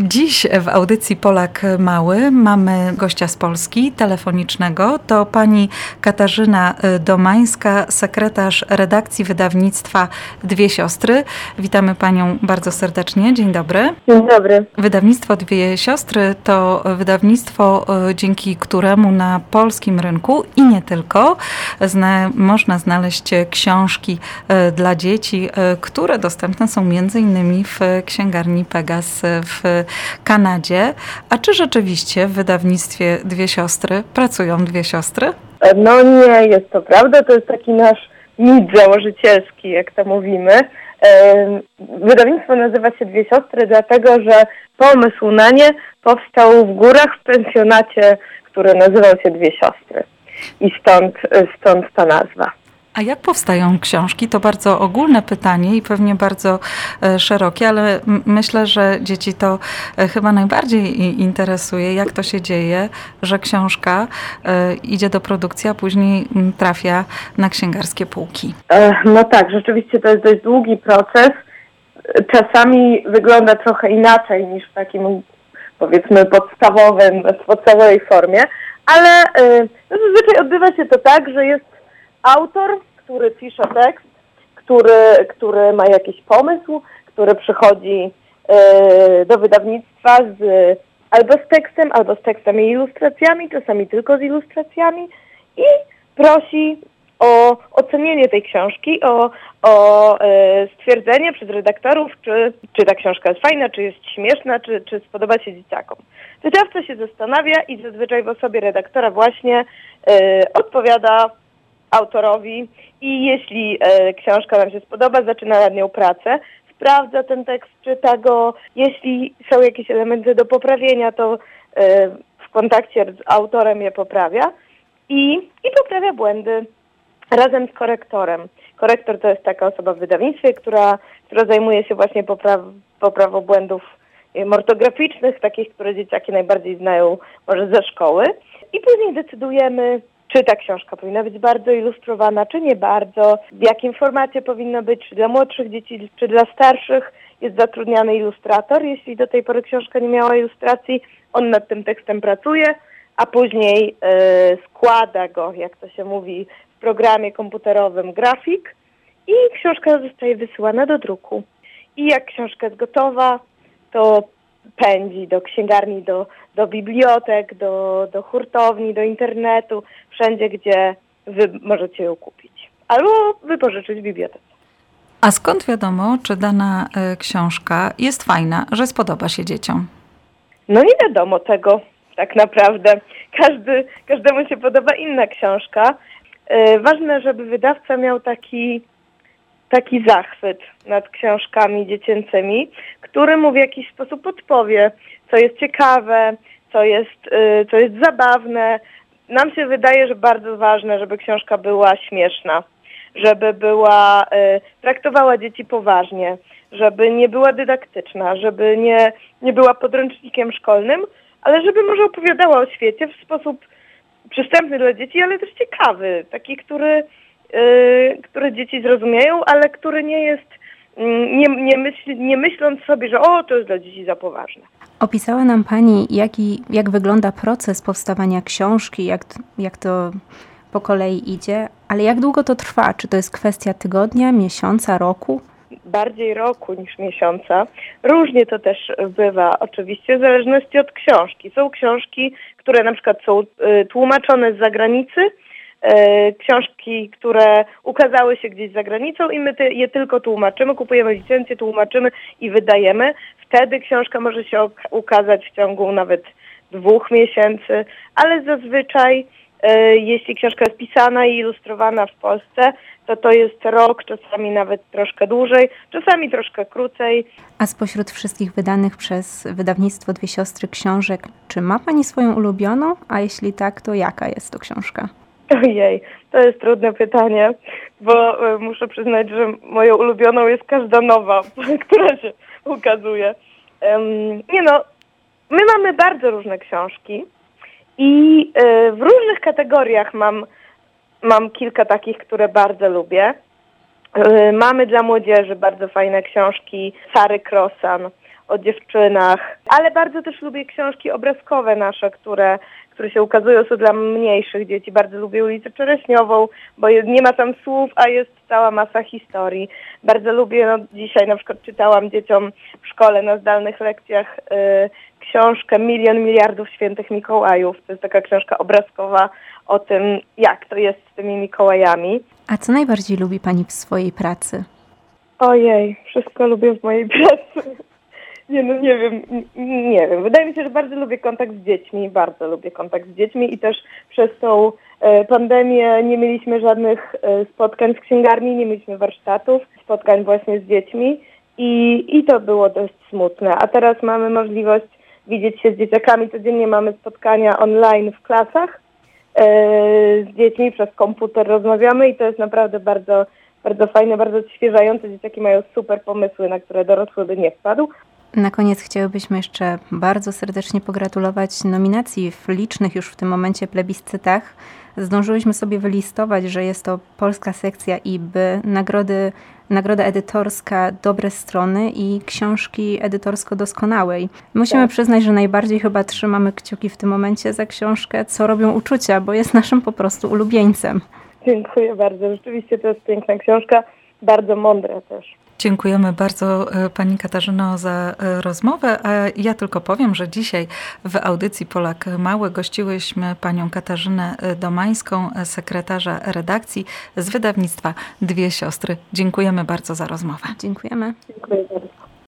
Dziś w audycji Polak Mały mamy gościa z Polski telefonicznego. To pani Katarzyna Domańska, sekretarz redakcji wydawnictwa Dwie Siostry. Witamy panią bardzo serdecznie. Dzień dobry. Dzień dobry. Wydawnictwo Dwie Siostry to wydawnictwo, dzięki któremu na polskim rynku i nie tylko zna, można znaleźć książki dla dzieci, które dostępne są między innymi w księgarni Pegas w Kanadzie. A czy rzeczywiście w wydawnictwie Dwie Siostry pracują dwie siostry? No nie, jest to prawda. To jest taki nasz mit założycielski, jak to mówimy. Wydawnictwo nazywa się Dwie Siostry, dlatego że pomysł na nie powstał w górach w pensjonacie, który nazywał się Dwie Siostry. I stąd, stąd ta nazwa. A jak powstają książki? To bardzo ogólne pytanie i pewnie bardzo e, szerokie, ale myślę, że dzieci to e, chyba najbardziej interesuje, jak to się dzieje, że książka e, idzie do produkcji, a później trafia na księgarskie półki. No tak, rzeczywiście to jest dość długi proces. Czasami wygląda trochę inaczej niż w takim powiedzmy podstawowym, podstawowej formie, ale no, zazwyczaj odbywa się to tak, że jest autor, który pisze tekst, który, który ma jakiś pomysł, który przychodzi e, do wydawnictwa z, albo z tekstem, albo z tekstem i ilustracjami, czasami tylko z ilustracjami i prosi o ocenienie tej książki, o, o e, stwierdzenie przez redaktorów, czy, czy ta książka jest fajna, czy jest śmieszna, czy, czy spodoba się dzieciakom. Wydawca się zastanawia i zazwyczaj w osobie redaktora właśnie e, odpowiada autorowi i jeśli e, książka nam się spodoba, zaczyna nad nią pracę, sprawdza ten tekst, czyta go. Jeśli są jakieś elementy do poprawienia, to e, w kontakcie z autorem je poprawia i, i poprawia błędy razem z korektorem. Korektor to jest taka osoba w wydawnictwie, która, która zajmuje się właśnie popraw, poprawą błędów e, ortograficznych, takich, które dzieciaki najbardziej znają może ze szkoły. I później decydujemy, czy ta książka powinna być bardzo ilustrowana, czy nie bardzo, w jakim formacie powinno być, czy dla młodszych dzieci, czy dla starszych. Jest zatrudniany ilustrator. Jeśli do tej pory książka nie miała ilustracji, on nad tym tekstem pracuje, a później y, składa go, jak to się mówi, w programie komputerowym grafik i książka zostaje wysyłana do druku. I jak książka jest gotowa, to pędzi do księgarni, do, do bibliotek, do, do hurtowni, do internetu, wszędzie, gdzie wy możecie ją kupić. Albo wypożyczyć w bibliotece. A skąd wiadomo, czy dana y, książka jest fajna, że spodoba się dzieciom? No nie wiadomo tego tak naprawdę. Każdy, każdemu się podoba inna książka. Y, ważne, żeby wydawca miał taki taki zachwyt nad książkami dziecięcymi, który mu w jakiś sposób podpowie, co jest ciekawe, co jest, y, co jest zabawne. Nam się wydaje, że bardzo ważne, żeby książka była śmieszna, żeby była, y, traktowała dzieci poważnie, żeby nie była dydaktyczna, żeby nie, nie była podręcznikiem szkolnym, ale żeby może opowiadała o świecie w sposób przystępny dla dzieci, ale też ciekawy, taki, który które dzieci zrozumieją, ale który nie jest, mm, nie, nie, myśl, nie myśląc sobie, że o, to jest dla dzieci za poważne. Opisała nam Pani, jaki, jak wygląda proces powstawania książki, jak, jak to po kolei idzie, ale jak długo to trwa? Czy to jest kwestia tygodnia, miesiąca, roku? Bardziej roku niż miesiąca. Różnie to też bywa, oczywiście, w zależności od książki. Są książki, które na przykład są y, tłumaczone z zagranicy, książki, które ukazały się gdzieś za granicą i my je tylko tłumaczymy, kupujemy licencję, tłumaczymy i wydajemy. Wtedy książka może się ukazać w ciągu nawet dwóch miesięcy, ale zazwyczaj e, jeśli książka jest pisana i ilustrowana w Polsce, to to jest rok, czasami nawet troszkę dłużej, czasami troszkę krócej. A spośród wszystkich wydanych przez wydawnictwo Dwie Siostry książek, czy ma Pani swoją ulubioną? A jeśli tak, to jaka jest to książka? Ojej, to jest trudne pytanie, bo e, muszę przyznać, że moją ulubioną jest każda nowa, która się ukazuje. Nie no, my mamy bardzo różne książki i y, w różnych kategoriach mam, mam kilka takich, które bardzo lubię. Y, mamy dla młodzieży bardzo fajne książki Sary Krosan o dziewczynach, ale bardzo też lubię książki obrazkowe nasze, które które się ukazują, są dla mniejszych dzieci. Bardzo lubię ulicę Czereśniową, bo nie ma tam słów, a jest cała masa historii. Bardzo lubię, no dzisiaj na przykład czytałam dzieciom w szkole na zdalnych lekcjach y, książkę Milion Miliardów Świętych Mikołajów. To jest taka książka obrazkowa o tym, jak to jest z tymi Mikołajami. A co najbardziej lubi Pani w swojej pracy? Ojej, wszystko lubię w mojej pracy. Nie, no nie wiem, nie wiem. Wydaje mi się, że bardzo lubię kontakt z dziećmi, bardzo lubię kontakt z dziećmi i też przez tą e, pandemię nie mieliśmy żadnych e, spotkań w księgarni, nie mieliśmy warsztatów, spotkań właśnie z dziećmi i, i to było dość smutne. A teraz mamy możliwość widzieć się z dzieciakami, codziennie mamy spotkania online w klasach e, z dziećmi, przez komputer rozmawiamy i to jest naprawdę bardzo bardzo fajne, bardzo odświeżające. Dzieciaki mają super pomysły, na które dorosły by nie wpadł. Na koniec chciałybyśmy jeszcze bardzo serdecznie pogratulować nominacji w licznych już w tym momencie plebiscytach. Zdążyłyśmy sobie wylistować, że jest to polska sekcja IB, nagrody, nagroda edytorska Dobre Strony i książki edytorsko doskonałej. Musimy tak. przyznać, że najbardziej chyba trzymamy kciuki w tym momencie za książkę Co robią uczucia, bo jest naszym po prostu ulubieńcem. Dziękuję bardzo. Rzeczywiście to jest piękna książka, bardzo mądra też. Dziękujemy bardzo e, Pani Katarzyno za e, rozmowę. A ja tylko powiem, że dzisiaj w audycji Polak Mały gościłyśmy Panią Katarzynę Domańską, sekretarza redakcji z wydawnictwa Dwie Siostry. Dziękujemy bardzo za rozmowę. Dziękujemy. Dziękuję bardzo.